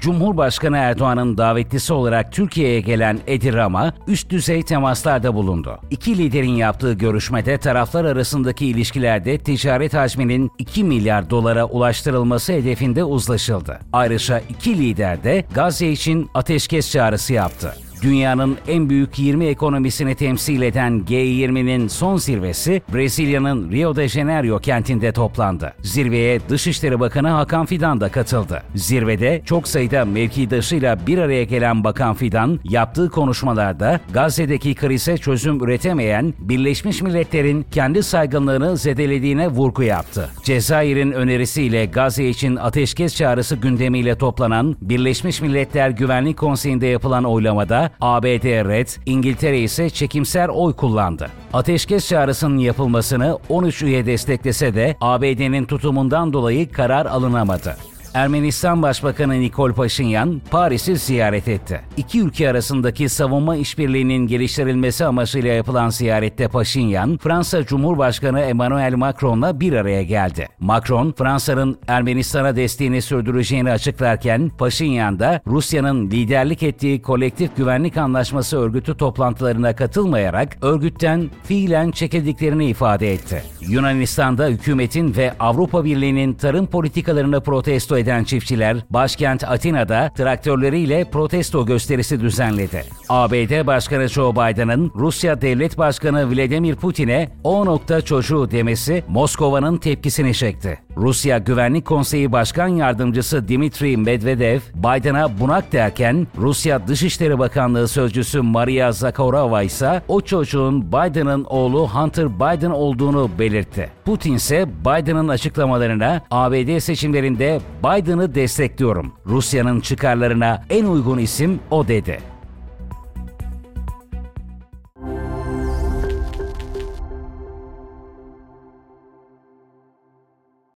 Cumhurbaşkanı Erdoğan'ın davetlisi olarak Türkiye'ye gelen Edi Rama, üst düzey temaslarda bulundu. İki liderin yaptığı görüşmede taraflar arasındaki ilişkilerde ticaret hacminin 2 milyar dolara ulaştırılması hedefinde uzlaşıldı. Ayrıca iki lider de Gazze için ateşkes çağrısı yaptı. Dünyanın en büyük 20 ekonomisini temsil eden G20'nin son zirvesi Brezilya'nın Rio de Janeiro kentinde toplandı. Zirveye Dışişleri Bakanı Hakan Fidan da katıldı. Zirvede çok sayıda mevkidaşıyla bir araya gelen Bakan Fidan yaptığı konuşmalarda Gazze'deki krize çözüm üretemeyen Birleşmiş Milletler'in kendi saygınlığını zedelediğine vurgu yaptı. Cezayir'in önerisiyle Gazze için ateşkes çağrısı gündemiyle toplanan Birleşmiş Milletler Güvenlik Konseyi'nde yapılan oylamada ABD red, İngiltere ise çekimser oy kullandı. Ateşkes çağrısının yapılmasını 13 üye desteklese de ABD'nin tutumundan dolayı karar alınamadı. Ermenistan Başbakanı Nikol Paşinyan Paris'i ziyaret etti. İki ülke arasındaki savunma işbirliğinin geliştirilmesi amacıyla yapılan ziyarette Paşinyan, Fransa Cumhurbaşkanı Emmanuel Macron'la bir araya geldi. Macron, Fransa'nın Ermenistan'a desteğini sürdüreceğini açıklarken, Paşinyan da Rusya'nın liderlik ettiği Kolektif Güvenlik Anlaşması örgütü toplantılarına katılmayarak örgütten fiilen çekildiklerini ifade etti. Yunanistan'da hükümetin ve Avrupa Birliği'nin tarım politikalarını protesto eden çiftçiler başkent Atina'da traktörleriyle protesto gösterisi düzenledi. ABD Başkanı Joe Biden'ın Rusya Devlet Başkanı Vladimir Putin'e o nokta çocuğu demesi Moskova'nın tepkisini çekti. Rusya Güvenlik Konseyi Başkan Yardımcısı Dimitri Medvedev, Biden'a bunak derken Rusya Dışişleri Bakanlığı Sözcüsü Maria Zakharova ise o çocuğun Biden'ın oğlu Hunter Biden olduğunu belirtti. Putin ise Biden'ın açıklamalarına ABD seçimlerinde Biden'ı destekliyorum. Rusya'nın çıkarlarına en uygun isim o dedi.